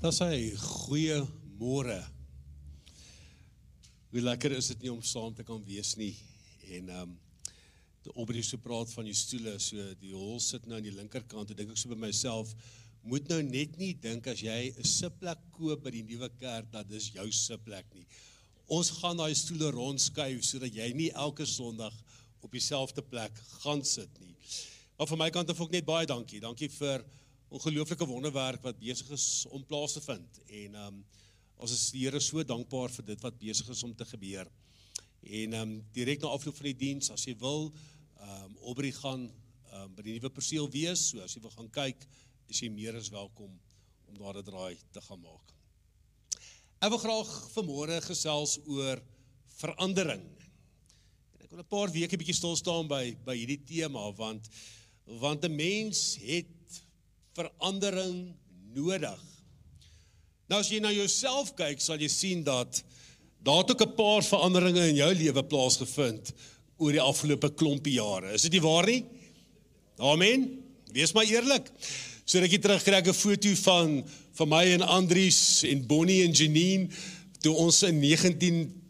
Dat sê goeie môre. Hoe lekker is dit nie om saam te kan wees nie. En ehm um, die opbreek so praat van die stoele, so die hol sit nou aan die linkerkant. Ek dink ek so by myself moet nou net nie dink as jy 'n sitplek koop by die nuwe kerk dat dis jou sitplek nie. Ons gaan daai stoele rondskuif sodat jy nie elke Sondag op dieselfde plek gaan sit nie. Maar van my kant af ook net baie dankie. Dankie vir ongelooflike wonderwerk wat besig is om plaas te vind. En ehm um, ons is die Here so dankbaar vir dit wat besig is om te gebeur. En ehm um, direk na afloop van die diens, as jy wil, ehm um, Aubrey gaan ehm um, by die nuwe perseel wees, so as jy wil gaan kyk, is jy meer as welkom om daar 'n draai te gaan maak. Ek wil graag vanmôre gesels oor verandering. En ek wil 'n paar weke bietjie stil staan by by hierdie tema want want 'n mens het verandering nodig. Nou as jy na jouself kyk, sal jy sien dat daar ook 'n paar veranderinge in jou lewe plaasgevind oor die afgelope klompie jare. Is dit nie waar nie? Amen. Wees maar eerlik. So rukkie terug kry ek 'n foto van van my en Andries en Bonnie en Janine toe ons in 19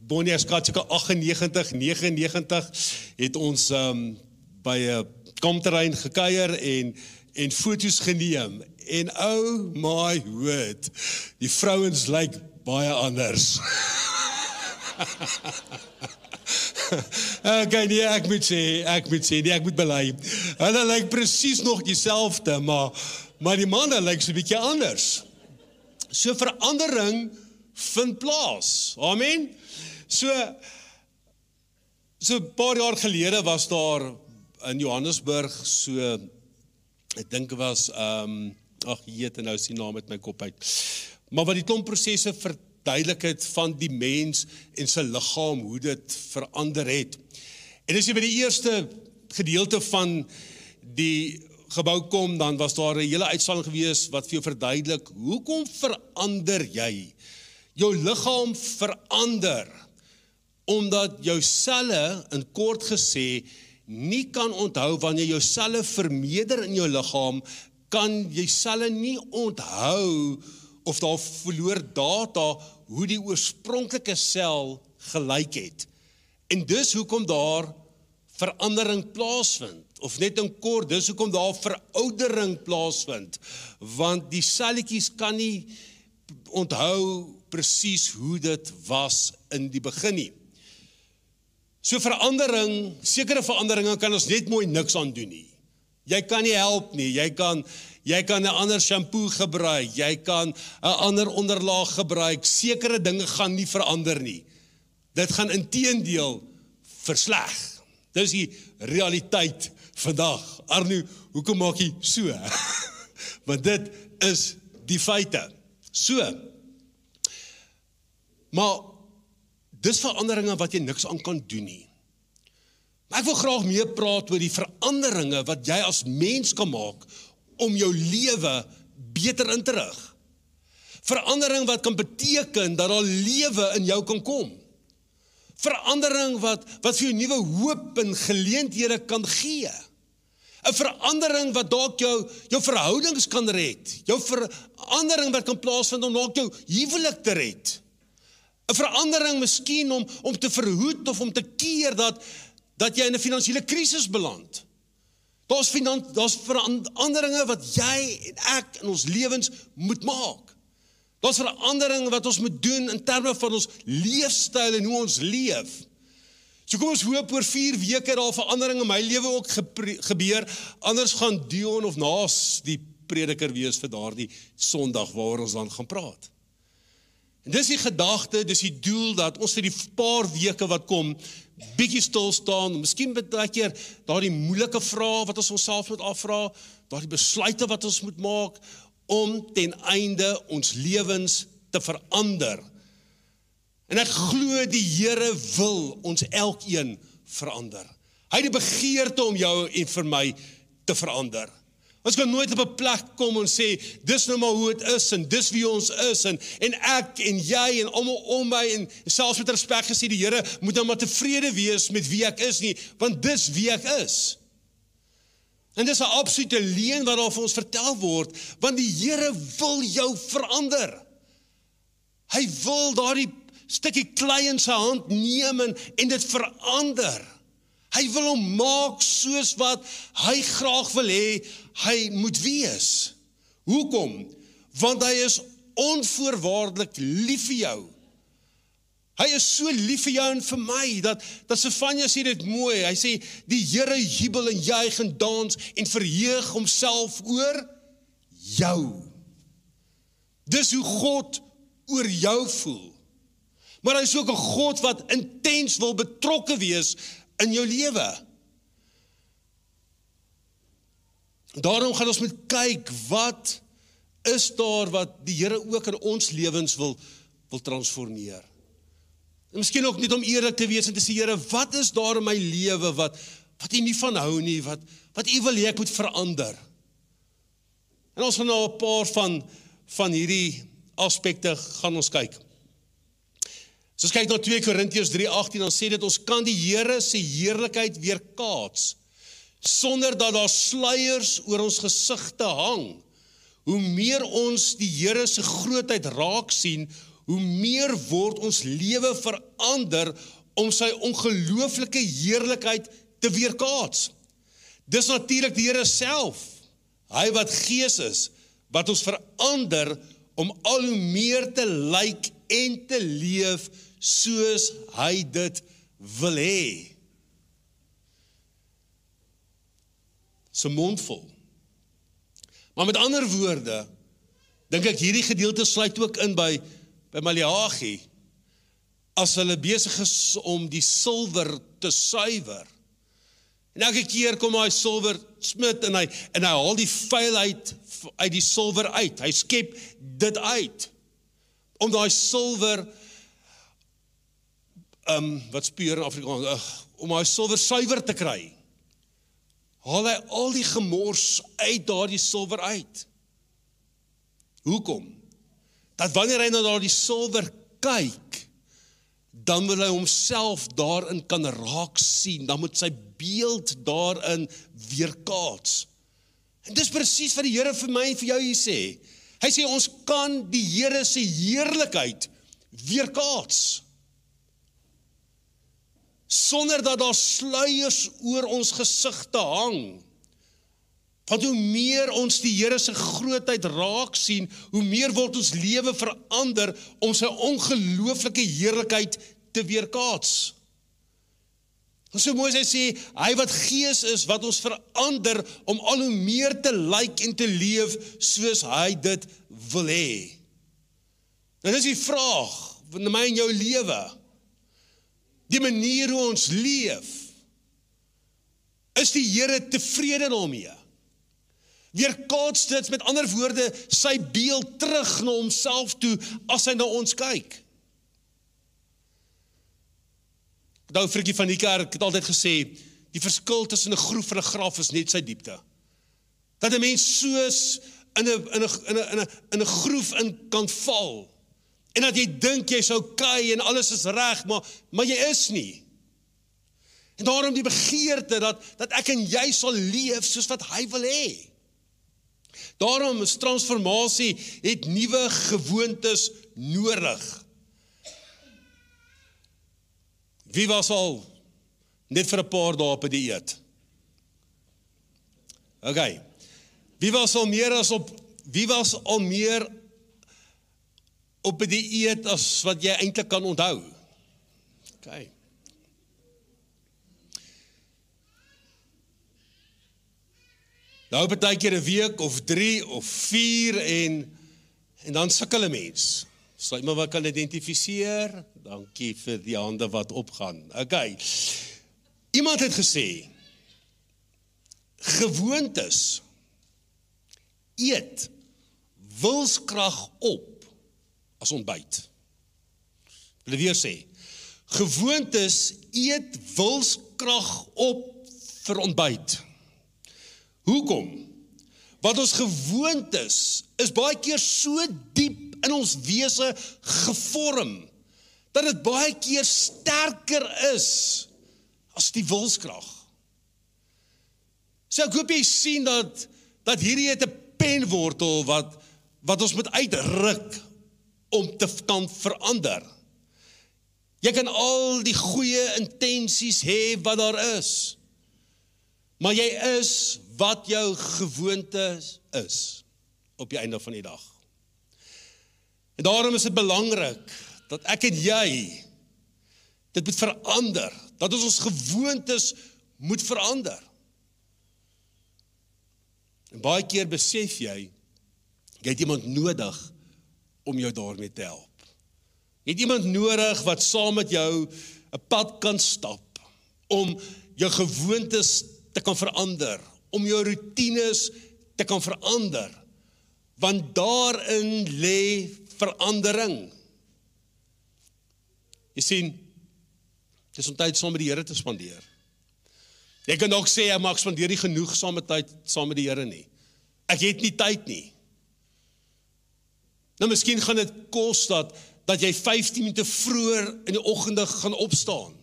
Bonnie as katsika 98 99 het ons um, by 'n kampterrein gekuier en en foto's geneem en oh my word die vrouens lyk baie anders Okay, nee, ek moet sê, ek moet sê, nee, ek moet bely. Hulle lyk presies nog dieselfde, maar maar die manne lyk so 'n bietjie anders. So verandering vind plaas. Amen. So so paar jaar gelede was daar in Johannesburg so ek dink dit was ehm um, ag jeet en nou sien naam met my kop uit. Maar wat die klomp prosesse verduidelik het van die mens en sy liggaam hoe dit verander het. En as jy by die eerste gedeelte van die gebou kom dan was daar 'n hele uitstalling gewees wat vir jou verduidelik hoekom verander jy? Jou liggaam verander omdat jou selle in kort gesê nie kan onthou wanneer jou selle vermeerder in jou liggaam, kan jy selle nie onthou of daar verloor data hoe die oorspronklike sel gelyk het. En dis hoekom daar verandering plaasvind of net in kort dis hoekom daar veroudering plaasvind want die selletjies kan nie onthou presies hoe dit was in die begin nie. So verandering, sekere veranderinge kan ons net mooi niks aan doen nie. Jy kan nie help nie. Jy kan jy kan 'n ander shampoo gebruik, jy kan 'n ander onderlaag gebruik. Sekere dinge gaan nie verander nie. Dit gaan inteendeel versleg. Dis die realiteit vandag. Arno, hoekom maak jy so? Want dit is die feite. So. Maar Dis veranderinge wat jy niks aan kan doen nie. Maar ek wil graag meer praat oor die veranderinge wat jy as mens kan maak om jou lewe beter in te rig. Verandering wat kan beteken dat daar lewe in jou kan kom. Verandering wat wat vir jou nuwe hoop en geleenthede kan gee. 'n Verandering wat dalk jou jou verhoudings kan red. Jou verandering wat kan plaasvind om dalk jou huwelik te red. 'n verandering miskien om om te verhoed of om te keer dat dat jy in 'n finansiële krisis beland. Daar's finans daar's veranderinge wat jy en ek in ons lewens moet maak. Daar's veranderinge wat ons moet doen in terme van ons leefstyl en hoe ons leef. So kom ons hoop oor 4 weke daar veranderinge in my lewe ook gebeur. Anders gaan Dion of Naas die prediker wees vir daardie Sondag waaroor ons dan gaan praat. En dis die gedagte, dis die doel dat ons vir die paar weke wat kom bietjie stil staan, miskien baie keer daardie moeilike vrae wat ons onsself moet afvra, daardie besluite wat ons moet maak om ten einde ons lewens te verander. En ek glo die Here wil ons elkeen verander. Hy het die begeerte om jou en vir my te verander. Ons kan nooit op 'n plek kom en sê dis nou maar hoe dit is en dis wie ons is en en ek en jy en almal om my en selfs met respek gesê die Here moet nou maar tevrede wees met wie ek is nie want dis wie ek is. En dis 'n absolute leuen wat daar vir ons vertel word, want die Here wil jou verander. Hy wil daardie stukkie klei in sy hand neem en, en dit verander. Hy wil hom maak soos wat hy graag wil hê hy moet wees. Hoekom? Want hy is onvoorwaardelik lief vir jou. Hy is so lief vir jou en vir my dat dat Sefanja sê dit mooi. Hy sê die Here jubel en juig en dans en verheug homself oor jou. Dis hoe God oor jou voel. Maar hy is ook 'n God wat intens wil betrokke wees in jou lewe. Daarom gaan ons moet kyk wat is daar wat die Here ook in ons lewens wil wil transformeer. En miskien ook net om eerlik te wees en te sê Here, wat is daar in my lewe wat wat U nie van hou nie, wat wat U wil hê ek moet verander? En ons gaan nou 'n paar van van hierdie aspekte gaan ons kyk. As ons kyk na 2 Korintiërs 3:18 dan sê dit ons kan die Here se heerlikheid weerkaats sonder dat daar sluiers oor ons gesigte hang. Hoe meer ons die Here se grootheid raak sien, hoe meer word ons lewe verander om sy ongelooflike heerlikheid te weerkaats. Dis natuurlik die Here self, hy wat Gees is, wat ons verander om al hoe meer te lyk en te leef soos hy dit wil hê. So mondvol. Maar met ander woorde, dink ek hierdie gedeelte sluit ook in by by Maleagi as hulle besig is om die silwer te suiwer. En elke keer kom hy silwer smid en hy en hy haal die vuilheid uit die silwer uit. Hy skep dit uit om daai silwer ehm um, wat speur in Afrikaans uh, om daai silwer suiwer te kry. Haal hy al die gemors uit daardie silwer uit. Hoekom? dat wanneer hy na daardie silwer kyk, dan wil hy homself daarin kan raak sien, dan moet sy beeld daarin weerkaats. En dis presies wat die Here vir my en vir jou hier sê. Hy sê ons kan die Here se heerlikheid weerkaats sonder dat daar sluiers oor ons gesigte hang. Want hoe meer ons die Here se grootheid raak sien, hoe meer word ons lewe verander om sy ongelooflike heerlikheid te weerkaats. Ons so mooi sê hy wat gees is wat ons verander om al hoe meer te lyk en te leef soos hy dit wil hê. Dan is die vraag in my en jou lewe. Die manier hoe ons leef is die Here tevrede daarmee? Weerkaats dit met ander woorde sy beeld terug na homself toe as hy na ons kyk. Daai vriendjie van die kerk het altyd gesê die verskil tussen 'n groef en 'n graf is net sy diepte. Dat 'n mens soos in 'n in 'n in 'n in 'n groef in kan val. En dat jy dink jy's okay en alles is reg, maar maar jy is nie. En daarom die begeerte dat dat ek en jy sal leef soos wat hy wil hê. Daarom is transformasie het nuwe gewoontes nodig. Wie was al net vir 'n paar dae op 'n die dieet? OK. Wie was al meer as op wie was al meer op 'n die dieet as wat jy eintlik kan onthou? OK. Nou baie keer 'n week of 3 of 4 en en dan sukkel 'n mens. Sluit maar wat kan identifiseer. Dankie vir die hande wat opgaan. OK. Iemand het gesê gewoontes eet wilskrag op as ontbyt. Wil weer sê gewoontes eet wilskrag op vir ontbyt. Hoekom? Want ons gewoontes is baie keer so diep in ons wese gevorm dat dit baie keer sterker is as die wilskrag. So ek hoop jy sien dat dat hierdie 'n penwortel wat wat ons moet uitruk om te kan verander. Jy kan al die goeie intensies hê wat daar is. Maar jy is wat jou gewoontes is op die einde van die dag. En daarom is dit belangrik dat ek en jy dit moet verander, dat ons ons gewoontes moet verander. En baie keer besef jy jy het iemand nodig om jou daarmee te help. Jy het iemand nodig wat saam met jou 'n pad kan stap om jou gewoontes te kan verander, om jou rotines te kan verander. Want daarin lê verandering. Jy sien, dis om tyd saam met die Here te spandeer. Jy kan dalk sê ek maak spandeer nie genoeg saam met tyd saam met die Here nie. Ek het nie tyd nie. Nou miskien gaan dit kos dat dat jy 15 minute vroeër in die oggende gaan opstaan.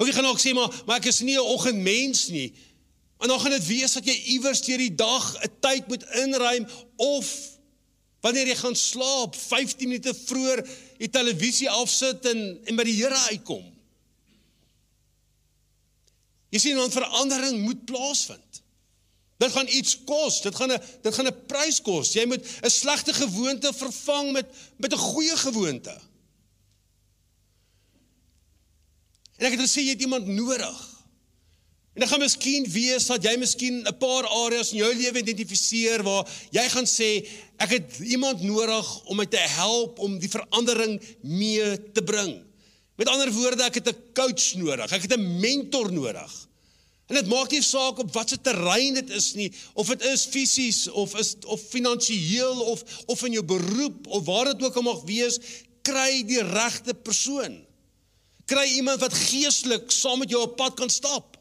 Of jy gaan ook sê maar maar ek is nie 'n oggendmens nie. En dan gaan dit wees dat jy iewers deur die dag 'n tyd moet inruim of wanneer jy gaan slaap 15 minute vroeër die televisie afsit en en by die Here uitkom. Jy sien dan verandering moet plaasvind. Dit gaan iets kos. Dit gaan 'n dit gaan 'n prys kos. Jy moet 'n slegte gewoonte vervang met met 'n goeie gewoonte. En ek het gesê jy het iemand nodig. En dit gaan miskien wees dat jy miskien 'n paar areas in jou lewe identifiseer waar jy gaan sê ek het iemand nodig om my te help om die verandering mee te bring. Met ander woorde, ek het 'n coach nodig. Ek het 'n mentor nodig. En dit maak nie saak op watter terrein dit is nie, of dit is fisies of is of finansiëel of of in jou beroep of waar dit ook al mag wees, kry die regte persoon. Kry iemand wat geestelik saam met jou op pad kan stap.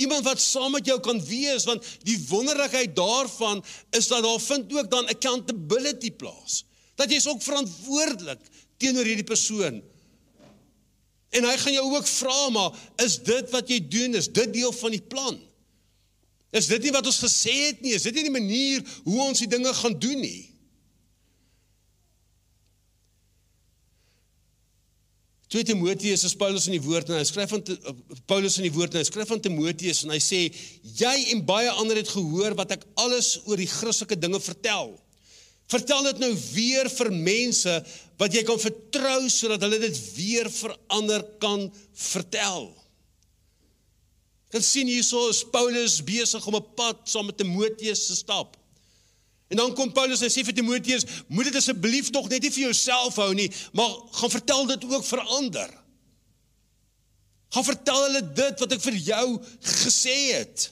Iemand wat saam met jou kan wees want die wonderlikheid daarvan is dat daar vind ook dan accountability plaas. Dat jy is ook verantwoordelik teenoor hierdie persoon En hy gaan jou ook vra maar is dit wat jy doen is dit deel van die plan? Is dit nie wat ons gesê het nie? Is dit nie die manier hoe ons die dinge gaan doen nie? Twee Timoteus is Paulus in die woord en hy skryf van Paulus in die woord en hy skryf van Timoteus en hy sê jy en baie ander het gehoor wat ek alles oor die Christelike dinge vertel. Vertel dit nou weer vir mense wat jy kan vertrou sodat hulle dit weer verander kan vertel. Kan sien hierso is Paulus besig om 'n pad saam met Timoteus te stap. En dan kom Paulus en sê vir Timoteus, moet dit asseblief tog net nie vir jouself hou nie, maar gaan vertel dit ook vir ander. Gaan vertel hulle dit wat ek vir jou gesê het.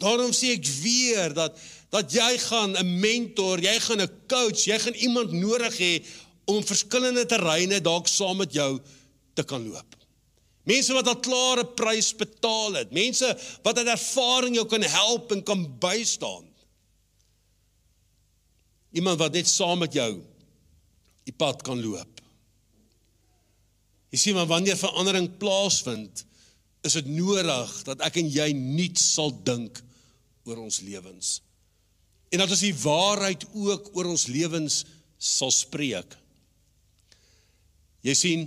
Daarom sê ek weer dat dat jy gaan 'n mentor, jy gaan 'n coach, jy gaan iemand nodig hê om verskillende terreine dalk saam met jou te kan loop. Mense wat al klare prys betaal het, mense wat uit ervaring jou kan help en kan bystaan. Iemand wat net saam met jou die pad kan loop. Jy sien maar wanneer verandering plaasvind, is dit nodig dat ek en jy nuut sal dink oor ons lewens en dat ons die waarheid ook oor ons lewens sal spreek. Jy sien,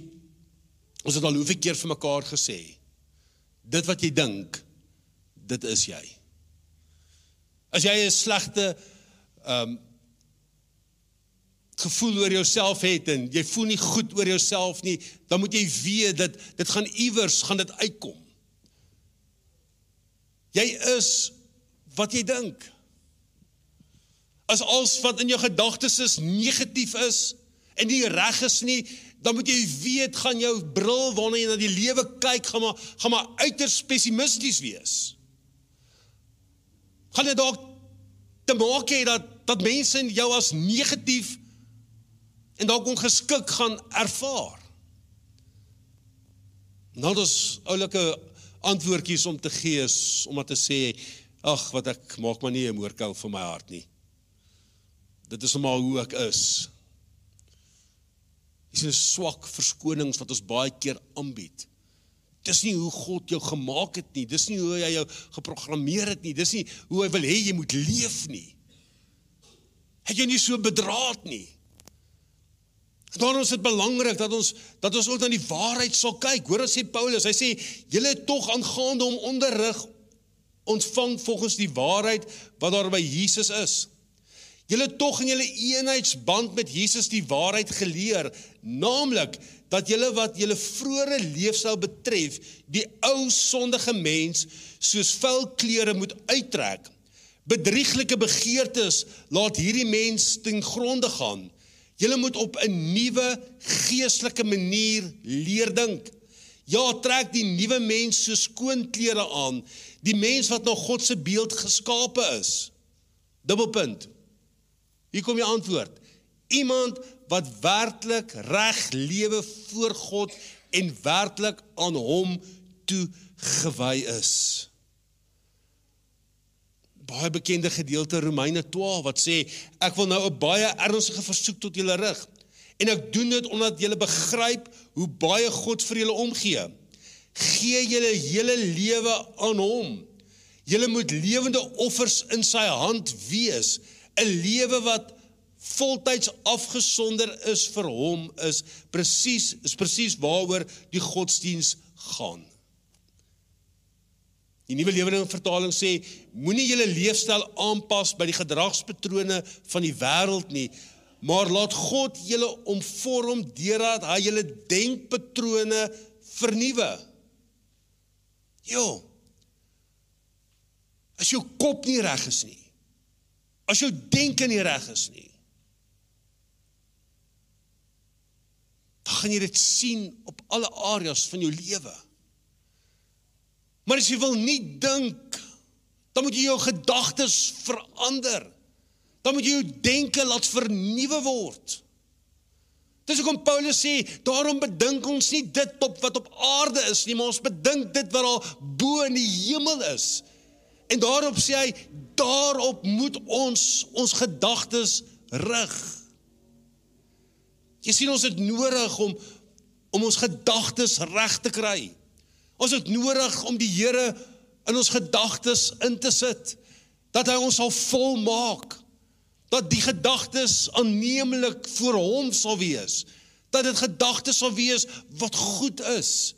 ons het al hoeveel keer vir mekaar gesê, dit wat jy dink, dit is jy. As jy 'n slegte ehm um, gevoel oor jouself het en jy voel nie goed oor jouself nie, dan moet jy weet dat dit gaan iewers gaan dit uitkom. Jy is wat jy dink as alles wat in jou gedagtes is negatief is en nie reg is nie, dan moet jy weet gaan jou bril waarna jy na die lewe kyk gaan maar gaan maar uiters pessimisties wees. Gaan dit dalk te maak hê dat dat mense jou as negatief en dalk ongeskik gaan ervaar. Nou dis oulike antwoordjies om te gee om om te sê ag wat ek maak maar nie 'n moorkou vir my hart nie. Dit is maar hoe ek is. Dis 'n swak verskonings wat ons baie keer aanbied Dis nie hoe God jou gemaak het nie. Dis nie hoe hy jou geprogrammeer het nie. Dis nie hoe hy wil hê jy moet leef nie. Het jy nie so bedraad nie. Daarom is dit belangrik dat ons dat ons ook na die waarheid sal kyk. Hoor wat sê Paulus? Hy sê julle tog aangaande om onderrig ontvang volgens die waarheid wat daar by Jesus is. Julle tog in julle eenheidsband met Jesus die waarheid geleer, naamlik dat julle wat julle vroeëre leefstyl betref, die ou sondige mens soos vuil klere moet uittrek. Bedrieglike begeertes laat hierdie mens ten gronde gaan. Julle moet op 'n nuwe geestelike manier leer dink. Ja, trek die nuwe mens so skoon klere aan, die mens wat na God se beeld geskape is. Dubbelpunt. Hier kom die antwoord. Iemand wat werklik reg lewe voor God en werklik aan hom toe gewy is. Baie bekende gedeelte Romeine 12 wat sê ek wil nou 'n baie ernstige versoek tot julle rig en ek doen dit omdat julle begryp hoe baie God vir julle omgee. Gee julle hele lewe aan hom. Julle moet lewende offers in sy hand wees 'n lewe wat voltyds afgesonder is vir hom is presies is presies waaroor die godsdiens gaan. Die nuwe lewende vertaling sê moenie julle leefstyl aanpas by die gedragspatrone van die wêreld nie, maar laat God julle omvorm deurdat hy julle denkpatrone vernuwe. Jo. As jou kop nie reg is nie, As jou denke nie reg is nie. Dan gaan jy dit sien op alle areas van jou lewe. Maar as jy wil nie dink, dan moet jy jou gedagtes verander. Dan moet jy jou denke laat vernuwe word. Dis hoekom Paulus sê, daarom bedink ons nie dit op wat op aarde is nie, maar ons bedink dit wat daar bo in die hemel is. En daarop sê hy, daarop moet ons ons gedagtes rig. Jy sien ons het nodig om om ons gedagtes reg te kry. Ons het nodig om die Here in ons gedagtes in te sit dat hy ons sal volmaak. Dat die gedagtes aanneemlik vir hom sal wees. Dat dit gedagtes sal wees wat goed is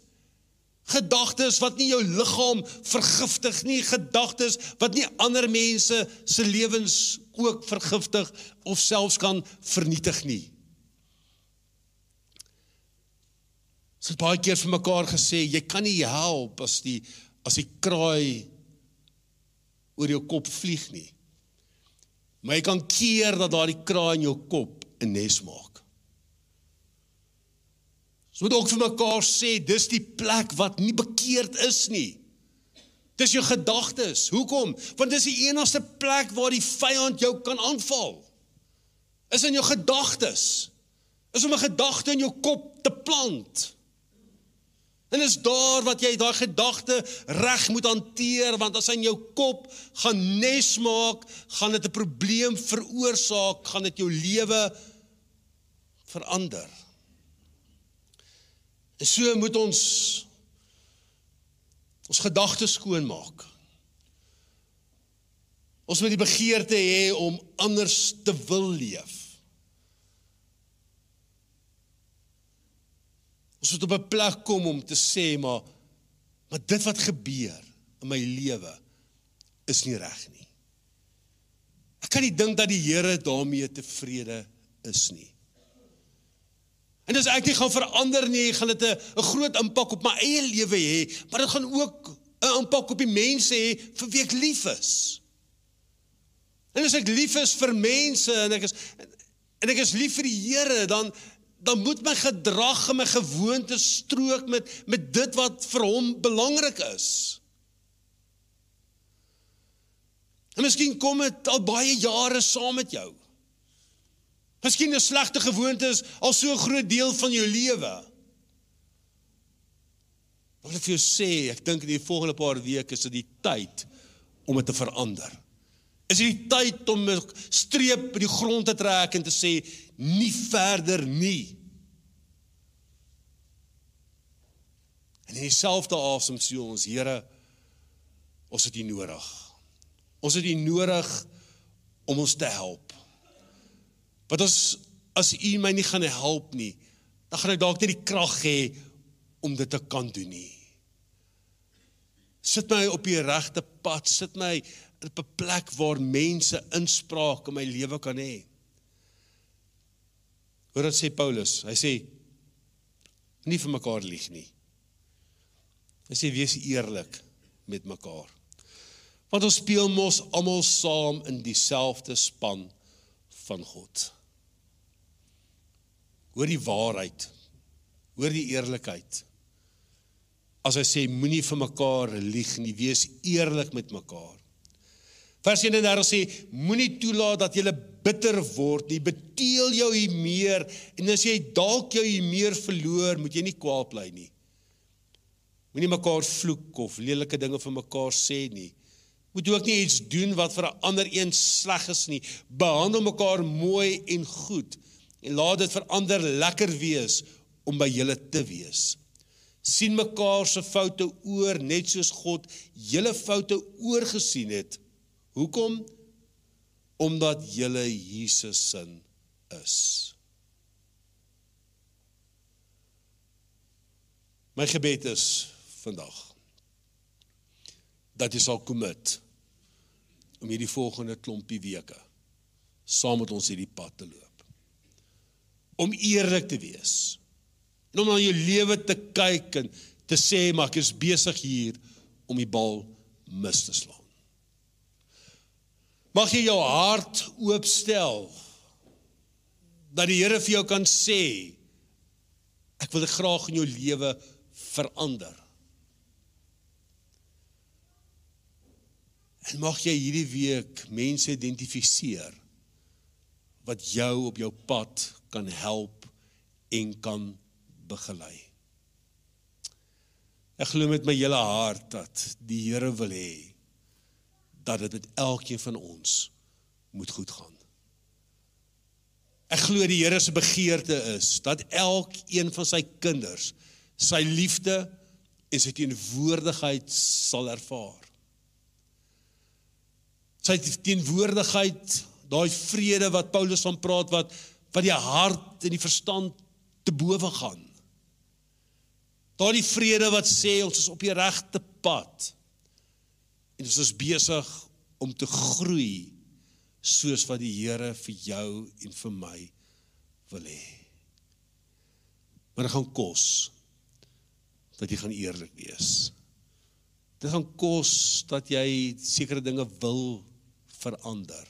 gedagtes wat nie jou liggaam vergiftig nie, gedagtes wat nie ander mense se lewens ook vergiftig of selfs kan vernietig nie. Ons het baie keer vir mekaar gesê, jy kan nie help as die as die kraai oor jou kop vlieg nie. Maar jy kan keer dat daardie kraai in jou kop 'n nes maak. Ons moet ook vir mekaar sê dis die plek wat nie bekeerd is nie. Dis jou gedagtes. Hoekom? Want dis die enigste plek waar die vyand jou kan aanval. Is in jou gedagtes. Is om 'n gedagte in jou kop te plant. En is daar wat jy daai gedagte reg moet hanteer want as hy in jou kop gaan nes maak, gaan dit 'n probleem veroorsaak, gaan dit jou lewe verander. En so moet ons ons gedagtes skoon maak. Ons moet die begeerte hê om anders te wil leef. Ons moet op 'n plek kom om te sê maar maar dit wat gebeur in my lewe is nie reg nie. Ek kan nie dink dat die Here daarmee tevrede is nie. En as ek nie gaan verander nie, gaan dit 'n groot impak op my eie lewe hê, maar dit gaan ook 'n impak op die mense hê vir wie ek lief is. En as ek lief is vir mense en ek is en ek is lief vir die Here, dan dan moet my gedrag en my gewoontes strook met met dit wat vir hom belangrik is. En miskien kom dit al baie jare saam met jou. Miskien 'n slegte gewoonte is al so 'n groot deel van jou lewe. Wat ek vir jou sê, ek dink in die volgende paar weke is dit die tyd om dit te verander. Is dit die tyd om 'n streep by die grond te trek en te sê nie verder nie. En in dieselfde asem sê ons, Here, ons het U nodig. Ons het U nodig om ons te help. Wat as as U my nie gaan help nie, dan gaan ek dalk nie die krag hê om dit te kan doen nie. Sit my op die regte pad, sit my op 'n plek waar mense inspraak in my lewe kan hê. Hoor wat sê Paulus? Hy sê nie vir mekaar lieg nie. Hy sê wees eerlik met mekaar. Want ons speel mos almal saam in dieselfde span van God. Hoor die waarheid. Hoor die eerlikheid. As hy sê moenie vir mekaar lieg nie, wees eerlik met mekaar. Vers 31 sê moenie toelaat dat jy bitter word nie, beteel jou hier meer en as jy dalk jou hier meer verloor, moet jy nie kwaad bly nie. Moenie mekaar vloek of lelike dinge vir mekaar sê nie. Moet ook nie iets doen wat vir 'n ander een sleg is nie. Behandel mekaar mooi en goed en laat dit vir ander lekker wees om by julle te wees. sien mekaar se foute oor net soos God julle foute oorgesien het. Hoekom? Omdat julle Jesus se is. My gebed is vandag dat jy sal commit om hierdie volgende klompie weke saam met ons hierdie pad te loop om eerlik te wees. En om na jou lewe te kyk en te sê maar ek is besig hier om die bal mis te slaan. Mag jy jou hart oopstel dat die Here vir jou kan sê ek wil graag in jou lewe verander. En mag jy hierdie week mense identifiseer wat jou op jou pad kan help en kan begelei. Ek glo met my hele hart dat die Here wil hê dat dit met elkeen van ons moet goed gaan. Ek glo die Here se begeerte is dat elkeen van sy kinders sy liefde en sy teenwoordigheid sal ervaar. Sy teenwoordigheid daai vrede wat Paulus van praat wat wat die hart en die verstand te bowe gaan. Daai vrede wat sê ons is op die regte pad. En ons is besig om te groei soos wat die Here vir jou en vir my wil hê. Maar dit gaan kos dat jy gaan eerlik wees. Dit gaan kos dat jy sekere dinge wil verander.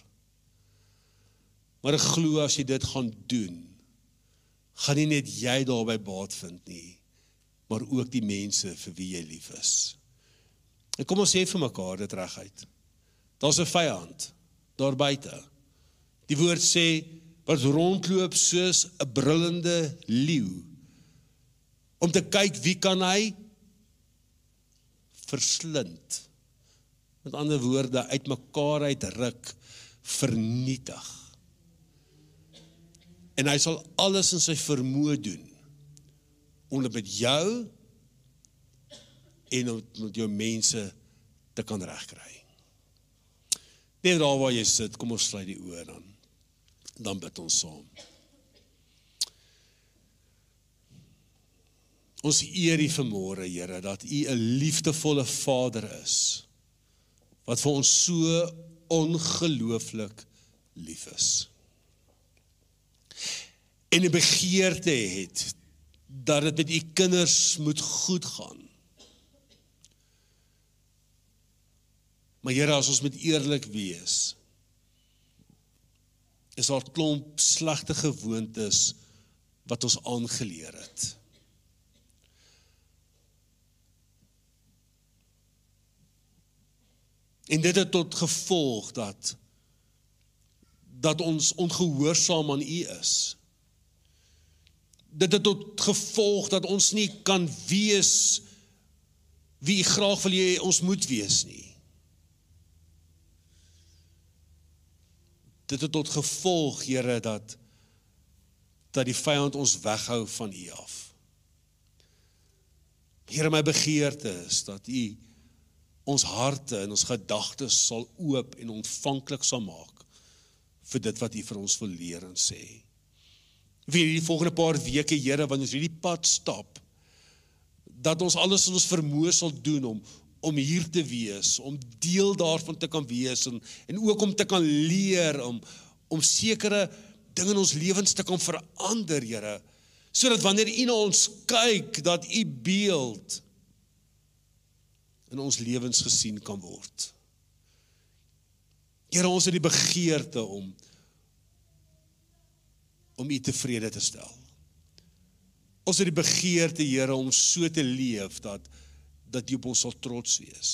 Maar ek glo as jy dit gaan doen, gaan nie net jy daarbey baat vind nie, maar ook die mense vir wie jy lief is. En kom ons sê vir mekaar dit reguit. Daar's 'n vyand daar buite. Die woord sê wat rondloop soos 'n brullende leeu om te kyk wie kan hy verslind. Met ander woorde uitmekaar uitruk, vernietig en hy sal alles in sy vermoë doen om dit met jou en om met jou mense te kan regkry. Net daar waar jy sit, kom ons sluit die oë dan. Dan bid ons saam. Ons eer U vanmôre, Here, dat U 'n liefdevolle Vader is wat vir ons so ongelooflik lief is en 'n begeerte het dat dit met u kinders moet goed gaan. Maar Here, as ons met eerlik wees, is daar klomp slegte gewoontes wat ons aangeleer het. En dit het tot gevolg dat dat ons ongehoorsaam aan U is dit het tot gevolg dat ons nie kan wees wie graag wil jy ons moet wees nie. Dit het tot gevolg, Here, dat dat die vyand ons weghou van U af. Here my begeerte is dat U ons harte en ons gedagtes sal oop en ontvanklik sal maak vir dit wat U vir ons wil leer en sê. Vir die volgende paar weke, Here, wanneer ons hierdie pad stap, dat ons alles in ons vermoë sal doen om om hier te wees, om deel daarvan te kan wees en en ook om te kan leer om om sekere dinge in ons lewens te kan verander, Here, sodat wanneer U na ons kyk, dat U beeld in ons lewens gesien kan word. Here, ons het die begeerte om om U tevrede te stel. Ons het die begeerte, Here, om so te leef dat dat U op ons sal trots wees.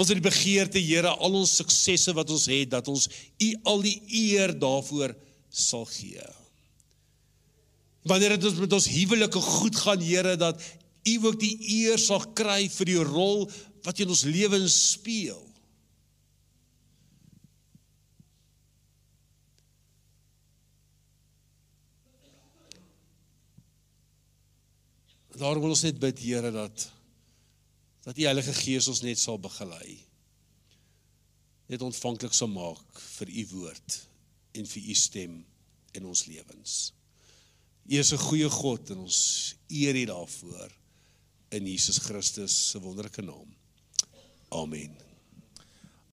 Ons het die begeerte, Here, al ons suksesse wat ons het, dat ons U al die eer daarvoor sal gee. Wanneer dit met ons huwelike goed gaan, Here, dat U ook die eer sal kry vir die rol wat in ons lewens speel. Daarom wil ons net bid Here dat dat die Heilige Gees ons net sal begelei. Net ontvanklik sal maak vir u woord en vir u stem in ons lewens. U is 'n goeie God en ons eer U daarvoor in Jesus Christus se wonderlike naam. Amen.